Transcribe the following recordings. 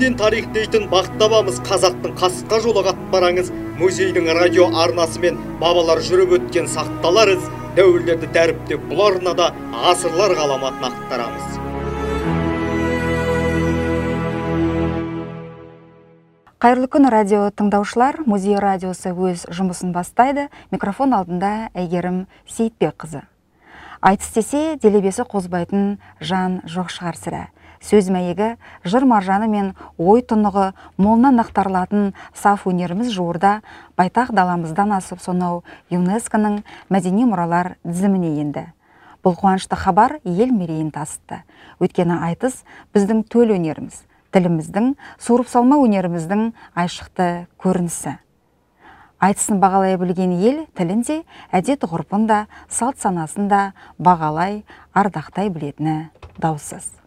тарих дейтін бақтабамыз қазақтың қасқа жолы қатпараңыз музейдің радио арнасы мен бабалар жүріп өткен сақталар із дәуірлерді дәріптеп бұл арнада ғасырлар ғаламатын ақтарамыз. Қайырлы күн радио тыңдаушылар. Музей радиосы өз жұмысын бастайды. Микрофон алдында әйгерім сейітбекқызы. Айтыс десе делебесі қозбайтын жан жоқ шығар сірә. Сөз мәйегі жыр маржаны мен ой тұнығы молынан ақтарылатын саф өнеріміз жуырда байтақ даламыздан асып сонау юнеско-ның мәдени мұралар тізіміне енді. Бұл қуанышты хабар ел мерейін тасытты. Өйткені айтыс біздің төл өнеріміз тіліміздің суырып салма өнеріміздің айшықты көрінісі. Айтысын бағалай білген ел тілін де әдет ғұрпын да салт санасын да бағалай ардақтай білетіні даусыз.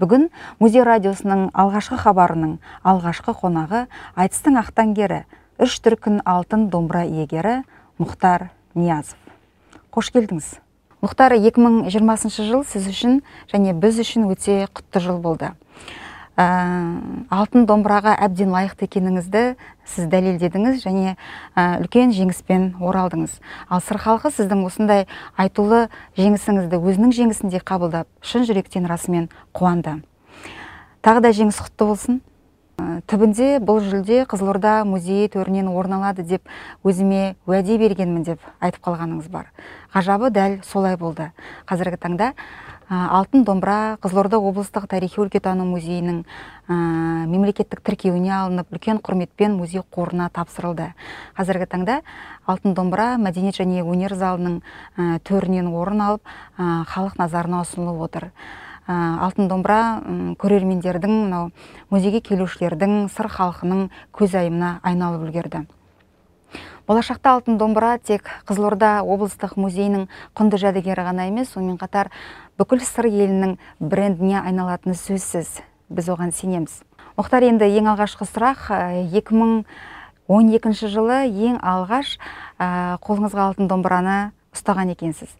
Бүгін музей радиосының алғашқы хабарының алғашқы қонағы айтыстың ақтаңгері үш дүркін алтын домбыра иегері мұхтар ниязов. Қош келдіңіз. Мұхтар 2020 жыл сіз үшін және біз үшін өте құтты жыл болды. Ә, алтын домбыраға әбден лайықты екеніңізді сіз дәлелдедіңіз және үлкен жеңіспен оралдыңыз. Ал сыр халқы сіздің осындай айтулы жеңісіңізді өзінің жеңісіндей қабылдап шын жүректен расымен қуанды. Тағы да жеңіс құтты болсын. Түбінде бұл жүлде қызылорда музейі төрінен орын алады деп өзіме уәде бергенмін деп айтып қалғаныңыз бар. Ғажабы дәл солай болды. Қазіргі таңда алтын домбыра қызылорда облыстық тарихи өлкетану музейінің мемлекеттік тіркеуіне алынып үлкен құрметпен музей қорына тапсырылды. Қазіргі таңда алтын домбыра мәдениет және өнер залының төрінен орын алып халық назарына ұсынылып отыр. Алтын домбыра көрермендердің мынау музейге келушілердің сыр халқының көзайымына айналып үлгерді. Болашақта алтын домбыра тек қызылорда облыстық музейінің құнды жәдігері ғана емес сонымен қатар бүкіл сыр елінің брендіне айналатыны сөзсіз. Біз оған сенеміз. Мұхтар енді ең алғашқы сұрақ 2012 жылы ең алғаш қолыңызға алтын домбыраны ұстаған екенсіз.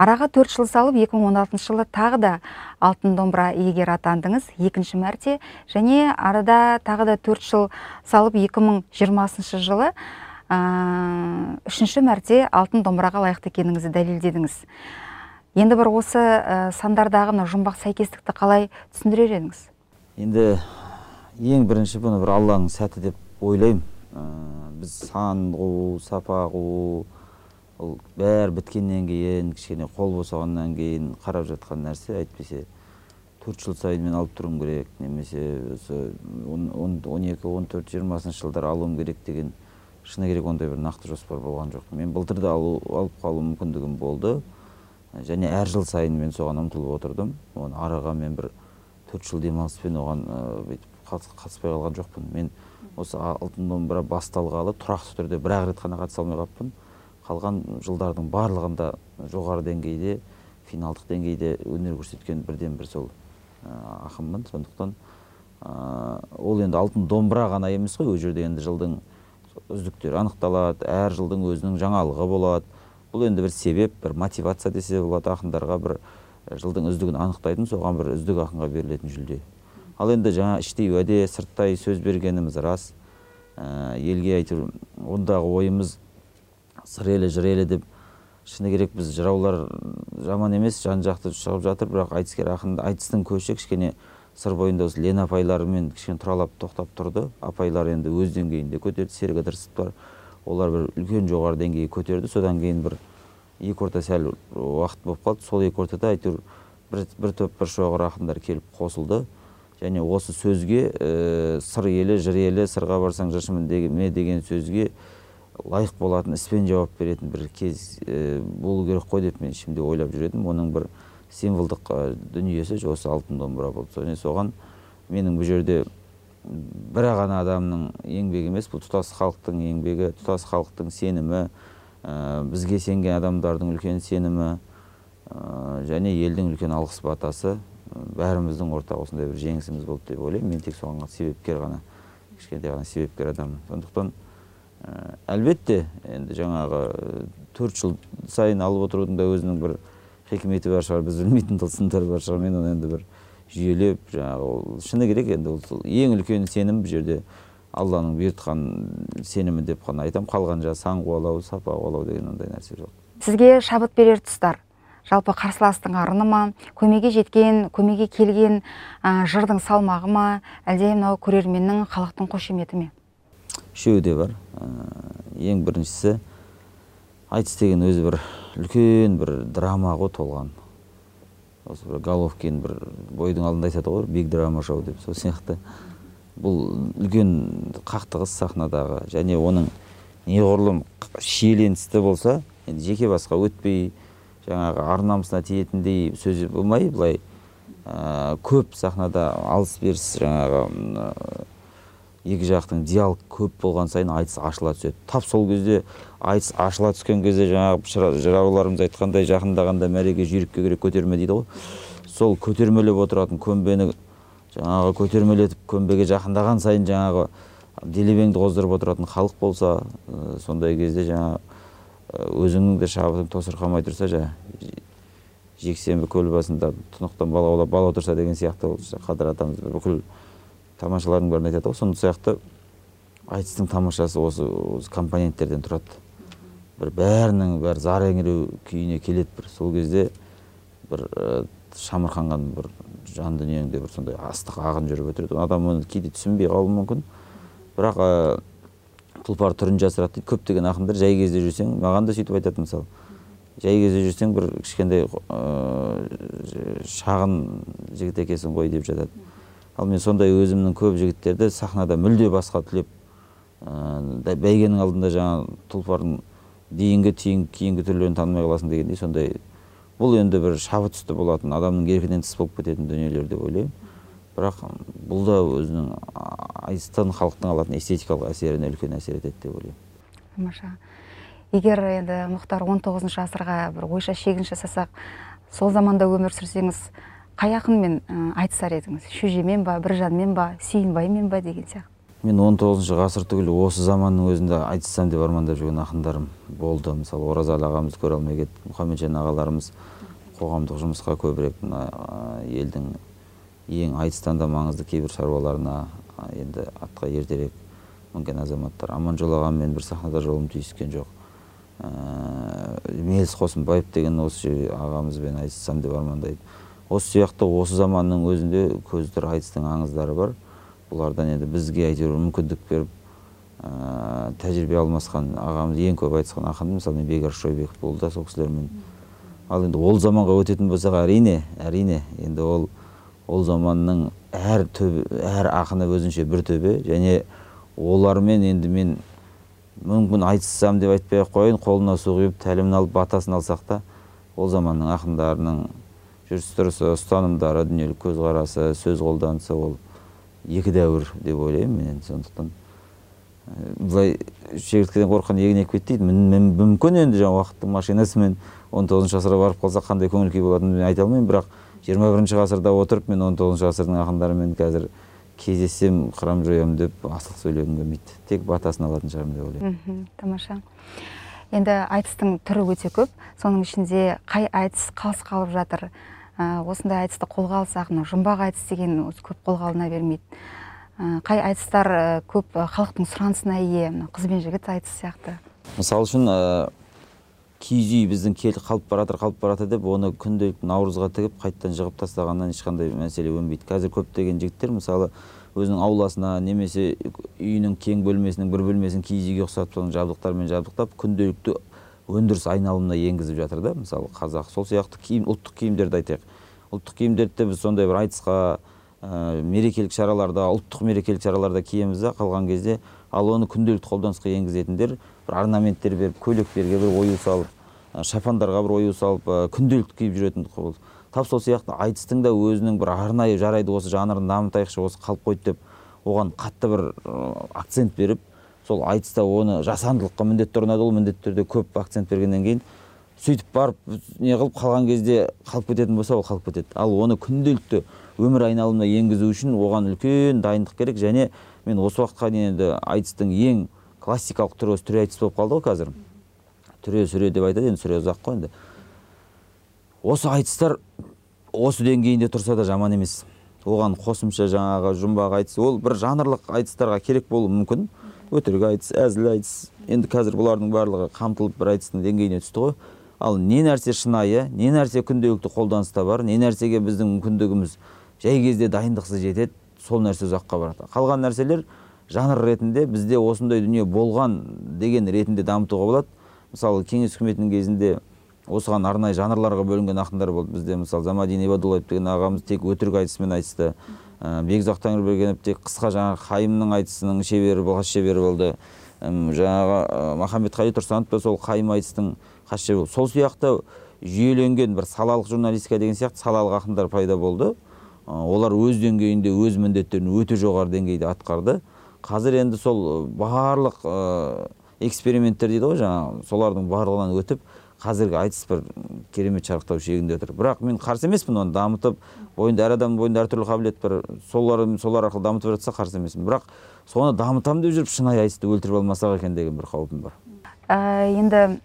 Араға төрт жыл салып 2016 жылы тағы да алтын домбыра иегері атандыңыз екінші мәрте. Және арада тағы да төрт жыл салып 2020 жылы үшінші мәрте алтын домбыраға лайықты екеніңізді дәлелдедіңіз. Енді бір осы ә, сандардағы мына жұмбақ сәйкестікті қалай түсіндірер едіңіз? Енді ең бірінші бұны бір алланың сәті деп ойлаймын. Ә, біз сан қуу сапа қуу ол бәрі біткеннен кейін кішкене қол босағаннан кейін қарап жатқан нәрсе әйтпесе төрт жыл сайын мен алып тұруым керек немесе осы он екі он төрт жиырмасыншы жылдары алуым керек деген шыны керек ондай бір нақты жоспар болған жоқ мен былтыр да алу, алып қалу мүмкіндігім болды. Және әр жыл сайын мен соған ұмтылып отырдым. Оны араға мен бір төрт жыл демалыспен оған бүйтіп қатыспай қалған жоқпын. Мен осы алтын домбыра басталғалы тұрақты түрде бір ақ рет қана қатыса алмай қалыппын. Қалған жылдардың барлығында жоғары деңгейде финалдық деңгейде өнер көрсеткен бірден бір сол ақынмын. Сондықтан ол енді алтын домбыра ғана емес қой ол жерде енді жылдың үздіктер анықталады әр жылдың өзінің жаңалығы болады. Бұл енді бір себеп бір мотивация десе болады ақындарға бір жылдың үздігін анықтайтын соған бір үздік ақынға берілетін жүлде. Ал енді жаңа іштей уәде сырттай сөз бергеніміз рас. Ә, елге әйтеуір ондағы ойымыз сыр елі жыр елі деп. Шыны керек біз жыраулар жаман емес жан жақты шығып жатыр. Бірақ айтыскер ақын айтыстың көші кішкене сыр бойында осы лена апайларымен кішкене тұралап тоқтап тұрды. Апайлар енді өз деңгейінде көтерді серік ыдырысовтар олар бір үлкен жоғары деңгейге көтерді. Содан кейін бір екі орта сәл уақыт болып қалды. Сол екі ортада әйтеуір бір, бір топ бір шоғыр ақындар келіп қосылды. Және осы сөзге ә, сыр елі жыр елі сырға барсаң жыршымын ме? деген сөзге лайық болатын іспен жауап беретін бір кез ә, болу керек қой деп мен ішімде ойлап жүр едім оның бір символдық дүниесі осы алтын домбыра болды. Және соған менің бұл жерде бір ғана адамның еңбегі емес бұл тұтас халықтың еңбегі тұтас халықтың сенімі ә, бізге сенген адамдардың үлкен сенімі ә, және елдің үлкен алғыс батасы бәріміздің ортақ осындай бір жеңісіміз болды деп ойлаймын. Мен тек соған себепкер ғана кішкентай ғана себепкер адаммын. Сондықтан ә, әлбетте енді жаңағы төрт жыл сайын алып отырудың да өзінің бір хикметі бар шығар біз білмейтін тылсымдары бар шығар. Мен оны енді бір жүйелеп жаңағы ол шыны керек енді ол ең үлкен сенім бұл жерде алланың бұйыртқан сенімі деп қана айтамын. Қалған жаңағы сан қуалау сапа қуалау деген ондай нәрсе жоқ. Сізге шабыт берер тұстар. Жалпы қарсыластың арыны ма? Көмеге жеткен көмеге келген ә, жырдың салмағы ма? Әлде мынау көрерменнің халықтың қошеметі ме? Үшеуі де бар. Ә, ең біріншісі айтыс деген өзі бір үлкен бір драма ғой толған. Осы бір головкин бір бойдың алдында айтады ғой биг драма шоу деп сол сияқты. Бұл үлкен қақтығыс сахнадағы және оның неғұрлым шиеленісті болса енді жеке басқа өтпей жаңағы ар намысына тиетіндей сөз болмай былай ә, көп сахнада алыс беріс жаңағы екі жақтың диалог көп болған сайын айтыс ашыла түседі. Тап сол кезде айтыс ашыла түскен кезде жаңағы жырауларымыз айтқандай жақындағанда мәреге жүйрікке керек көтерме дейді ғой. Сол көтермелеп отыратын көмбені жаңағы көтермелетіп көмбеге жақындаған сайын жаңағы делебеңді қоздырып отыратын халық болса сондай кезде жаңағы өзіңнің де шабытың тосырқамай тұрса жаңағы жексенбі көл басында тұнықтан бала бала отырса деген сияқты қадыр атамыз бүкіл тамашалардың бәрін айтады ғой. Сол сияқты айтыстың тамашасы осы, осы компоненттерден тұрады. Бір бәрінің бәрі зар еңіреу күйіне келеді бір. Сол кезде бір ә, шамырқанған бір жан дүниеңде бір сондай астық ағын жүріп өтіреді адам оны кейде түсінбей қалуы мүмкін. Бірақ ә, тұлпар түрін жасырады дейді. Көптеген ақындар жай кезде жүрсең маған да сөйтіп айтады мысалы жай кезде жүрсең бір кішкентай ә, шағын жігіт екенсің ғой деп жатады. Ал мен сондай өзімнің көп жігіттерді сахнада мүлде басқа түлеп ә, бәйгенің алдында жаңағы тұлпардың дейінгі кейінгі түрлерін танымай қаласың дегендей сондай бұл енді бір шабыт үсті болатын адамның еркінен тыс болып кететін дүниелер деп ойлаймын. Бірақ бұл да өзінің айтыстан халықтың алатын эстетикалық әсеріне үлкен әсер етеді деп ойлаймын. Тамаша. Егер енді мұхтар 19 тоғызыншы ғасырға бір ойша шегін жасасақ сол заманда өмір сүрсеңіз қай ақынмен айтысар едіңіз? Шөжемен ба біржанмен ба сүйінбаймен ба деген сияқты. Мен он тоғызыншы ғасыр түгілі осы заманның өзінде айтыссам деп армандап жүрген ақындарым болды. Мысалы оразалы ағамыз көре алмай кетті мұхамеджан ағаларымыз қоғамдық жұмысқа көбірек мына елдің ең айтыстан да маңызды кейбір шаруаларына енді атқа ертерек мінген азаматтар. Аманжол ағаммен бір сахнада жолым түйіскен жоқ. Ә, меліс қосымбаев деген осы ағамызбен айтыссам деп армандайды. Осы сияқты осы заманның өзінде көзтір айтыстың аңыздары бар. Бұлардан енді бізге әйтеуір мүмкіндік беріп ә, тәжірибе алмасқан ағамыз ең көп айтысқан ақын мысалы бекар шойбеков болды да сол кісілермен. Ал енді ол заманға өтетін болсақ әрине әрине енді ол ол заманның әр төбе әр ақыны өзінше бір төбе. Және олармен енді мен мүмкін айтыссам деп айтпай ақ қояйын қолына су құйып тәлімін алып батасын алсақ та ол заманның ақындарының жүріс тұрысы ұстанымдары дүниелік көзқарасы сөз қолданысы ол екі дәуір деп ойлаймын мен енді. Сондықтан былай шегірткеден қорыққан егін екпейді дейді. Мүмкін енді жаңағы уақыттың машинасымен он тоғызыншы ғасырға барып қалсақ қандай көңіл күй болатынын мен айта алмаймын. Бірақ жиырма бірінші ғасырда отырып мен он тоғызыншы ғасырдың ақындарымен қазір кездессем қырам жоямын деп асылық сөйлегім келмейді. Тек батасын алатын шығармын деп ойлаймын. Тамаша. Енді айтыстың түрі өте көп. Соның ішінде қай айтыс қалыс қалып жатыр? Осындай айтысты қолға алсақ мына жұмбақ айтыс деген осы көп қолға алына бермейді. Қай айтыстар ә, көп халықтың сұранысына ие? Мына қыз бен жігіт айтысы сияқты. Мысалы үшін ә, киіз үй біздің кел қалып бара жатыр қалып бара жатыр деп оны күнделікті наурызға тігіп қайтадан жығып тастағаннан ешқандай мәселе өнбейді. Қазір көптеген жігіттер мысалы өзінің ауласына немесе үйінің кең бөлмесінің бір бөлмесін киіз үйге ұқсатып соның жабдықтарымен жабдықтап күнделікті өндіріс айналымына енгізіп жатыр да. Мысалы қазақ сол сияқты киім ұлттық киімдерді айтайық. Ұлттық киімдерді де біз сондай бір айтысқа ә, мерекелік шараларда ұлттық мерекелік шараларда киеміз да қалған кезде ал оны күнделікті қолданысқа енгізетіндер бір орнаменттер беріп көйлектерге бір ою салып ә, шапандарға бір ою салып ә, күнделікті киіп жүретін тап сол сияқты айтыстың да өзінің бір арнайы жарайды осы жанрын дамытайықшы осы қалып қойды деп оған қатты бір акцент беріп сол айтыста оны жасандылыққа міндетті ұрынады ол міндетті түрде көп акцент бергеннен кейін сөйтіп барып не қылып қалған кезде қалып кететін болса ол қалып кетеді. Ал оны күнделікті өмір айналымына енгізу үшін оған үлкен дайындық керек. Және мен осы уақытқа дейін енді айтыстың ең классикалық түрі осы түре айтыс болып қалды ғой қазір. Түре сүре деп айтады енді сүре ұзақ қой енді. Осы айтыстар осы деңгейінде тұрса да жаман емес. Оған қосымша жаңағы жұмбақ айтыс ол бір жанрлық айтыстарға керек болуы мүмкін. Өтірік айтыс әзіл айтыс. Енді қазір бұлардың барлығы қамтылып бір айтыстың деңгейіне түсті ғой. Ал не нәрсе шынайы не нәрсе күнделікті қолданыста бар не нәрсеге біздің мүмкіндігіміз жай кезде дайындықсыз жетеді сол нәрсе ұзаққа барады. Қалған нәрселер жанр ретінде бізде осындай дүние болған деген ретінде дамытуға болады. Мысалы кеңес үкіметінің кезінде осыған арнайы жанрларға бөлінген ақындар болды. Бізде мысалы замадин ибадуллаев деген ағамыз тек өтірік айтысымен айтысты. Ә, бекзақ тәңірбергенов тек қысқа жаңағы қайымның айтысының шебері хас шебері болды. Жаңағы ә, махамбет қали тұрсанов сол қайым айтыстың хас шебері болды. Сол сияқты жүйеленген бір салалық журналистика деген сияқты салалық ақындар пайда болды. Ә, олар өз деңгейінде өз міндеттерін өте жоғары деңгейде атқарды. Қазір енді сол барлық эксперименттер дейді ғой жаңағы солардың барлығынан өтіп қазіргі айтыс бір керемет шарықтау шегінде отыр. Бірақ мен қарсы емеспін оны дамытып бойында әр адамның бойында әртүрлі қабілет бар. Солар солар арқылы дамытып жатса қарсы емеспін. Бірақ соны дамытамын деп жүріп шынайы айтысты өлтіріп алмасақ екен деген бір қаупім бар. Ә, енді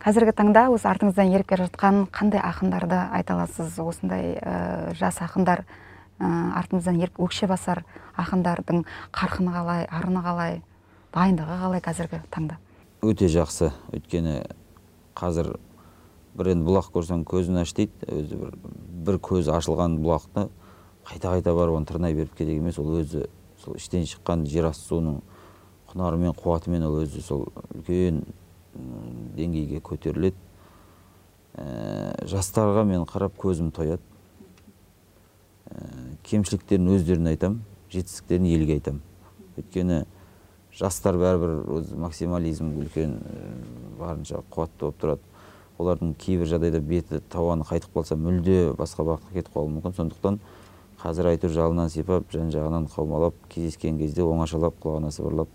қазіргі таңда осы артыңыздан еріп келе жатқан қандай ақындарды айта аласыз? Осындай ә, жас ақындар ә, артымыздан еріп өкше басар ақындардың қарқыны қалай арыны қалай дайындығы қалай қазіргі таңда? Өте жақсы. Өйткені қазір бір енді бұлақ көрсең көзін аш дейді өзі бір, бір көзі ашылған бұлақты қайта қайта барып оны тырнай беріп керек емес ол өзі сол іштен шыққан жер асты суының құнарымен қуатымен ол өзі сол үлкен деңгейге көтеріледі. Ә, жастарға мен қарап көзім тояды. Ә, кемшіліктерін өздеріне айтамын жетістіктерін елге айтамын өйткені жастар бәрібір өз максимализм үлкен барынша қуатты болып тұрады. Олардың кейбір жағдайда беті табаны қайтып қалса мүлде басқа бағытқа кетіп қалуы мүмкін. Сондықтан қазір әйтеуір жалынан сипап жан жағынан қаумалап кездескен кезде оңашалап құлағына сыбырлап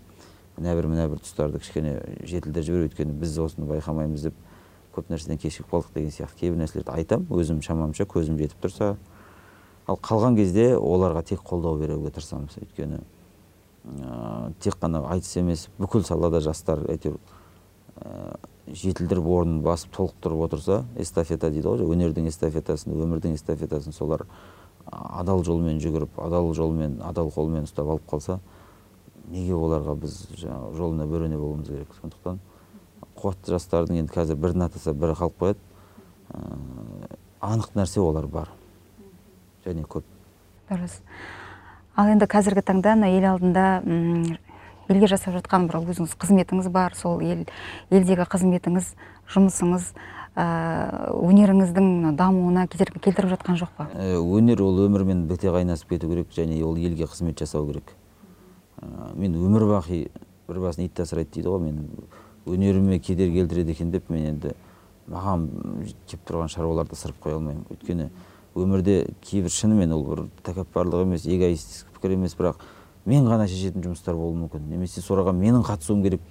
мына бір мына бір тұстарды кішкене жетілдіріп жібер өйткені біз осыны байқамаймыз деп көп нәрседен кешігіп қалдық деген сияқты кейбір нәрселерді айтамын өзім шамамша көзім жетіп тұрса ал қалған кезде оларға тек қолдау беруге тырысамыз. Өйткені ә, тек қана айтыс емес бүкіл салада жастар әйтеуір ә, жетілдіріп орнын басып толықтырып отырса эстафета дейді ғой өнердің эстафетасын өмірдің эстафетасын солар адал жолмен жүгіріп адал жолмен адал қолмен ұстап алып қалса неге оларға біз жаңағы жолына бөрене болуымыз керек? Сондықтан қуатты жастардың енді қазір бірін атаса бірі қалып қояды. Ә, анық нәрсе олар бар. Және көп. Дұрыс. Ал енді қазіргі таңда мына ел алдында елге жасап жатқан бір өзіңіз қызметіңіз бар. Сол ел елдегі қызметіңіз жұмысыңыз ә, өнеріңіздің дамуына кедергі келтіріп жатқан жоқ па? Ә, өнер ол өмірмен біте қайнасып кету керек және ол елге қызмет жасау керек. Мен өмір бақи бір басын ит асырайды дейді ғой. Мен өнеріме кедергі келтіреді екен деп мен енді маған келіп тұрған шаруаларды ысырып қоя алмаймын. Өйткені өмірде кейбір шынымен ол бір тәкаппарлық емес эгоистік пікір емес бірақ мен ғана шешетін жұмыстар болуы мүмкін. Немесе соған менің қатысуым керек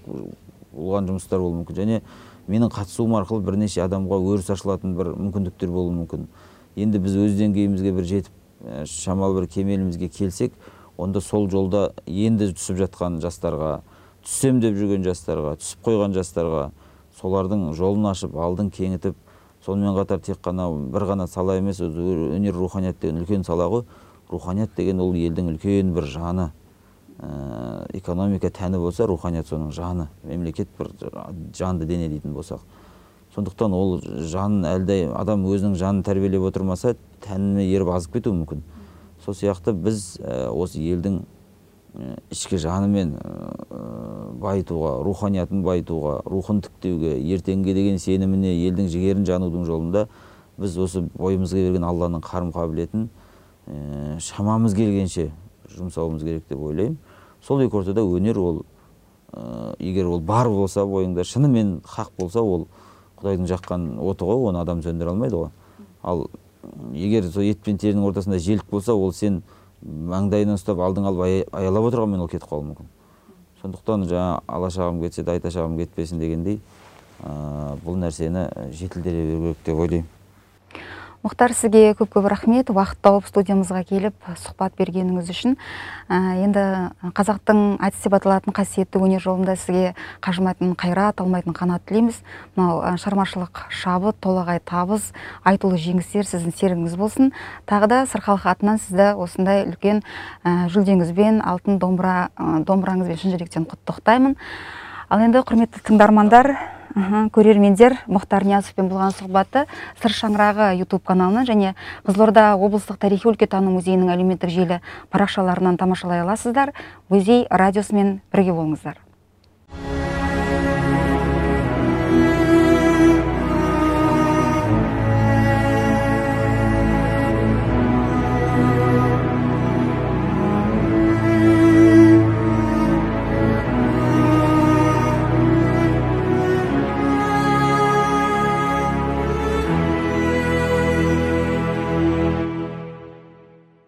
болған жұмыстар болуы мүмкін. Және менің қатысуым арқылы бірнеше адамға өріс ашылатын бір мүмкіндіктер болуы мүмкін. Енді біз өз деңгейімізге бір жетіп шамалы бір кемелімізге келсек онда сол жолда енді түсіп жатқан жастарға түссем деп жүрген жастарға түсіп қойған жастарға солардың жолын ашып алдын кеңітіп сонымен қатар тек қана бір ғана сала емес өнер руханият деген үлкен сала ғой. Руханият деген ол елдің үлкен бір жаны. Ә, экономика тәні болса руханият соның жаны мемлекет бір жанды дене дейтін болсақ. Сондықтан ол жанын әлде адам өзінің жанын тәрбиелеп отырмаса тәніне еріп азып кетуі мүмкін. Сол сияқты біз ә, осы елдің ішкі жанымен байытуға руханиятын байытуға рухын тіктеуге ертеңге деген сеніміне елдің жігерін жанудың жолында біз осы бойымызға берген алланың қарым қабілетін ә, шамамыз келгенше жұмсауымыз керек деп ойлаймын. Сол екі ортада өнер ол ә, егер ол бар болса бойыңда шынымен хақ болса ол құдайдың жаққан оты ғой оны адам сөндіре алмайды ғой. Ал егер сол ет пен терінің ортасында желік болса ол сен маңдайынан ұстап алдың алып аялап отырғанмен ол кетіп қалуы мүмкін. Сондықтан жаңа ала шағым кетсе де айта шағым кетпесін дегендей ә, бұл нәрсені жетілдіре беру керек деп ойлаймын. Мұхтар сізге көп көп рахмет. Уақыт тауып студиямызға келіп сұхбат бергеніңіз үшін. Ә, енді қазақтың айтыс деп аталатын қасиетті өнер жолында сізге қажымайтын қайрат талмайтын қанат тілейміз. Мынау ә, шығармашылық шабыт толағай табыс айтулы жеңістер сіздің серігіңіз болсын. Тағы да сырқалық атынан сізді осындай үлкен ә, жүлдеңізбен алтын домбыра домбыраңызбен шын жүректен құттықтаймын. Ал енді құрметті тыңдармандар көрермендер мұхтар ниязовпен болған сұхбатты сыр шаңырағы ютуб каналынан және қызылорда облыстық тарихи өлкетану музейінің әлеуметтік желі парақшаларынан тамашалай аласыздар. Музей радиосымен бірге болыңыздар.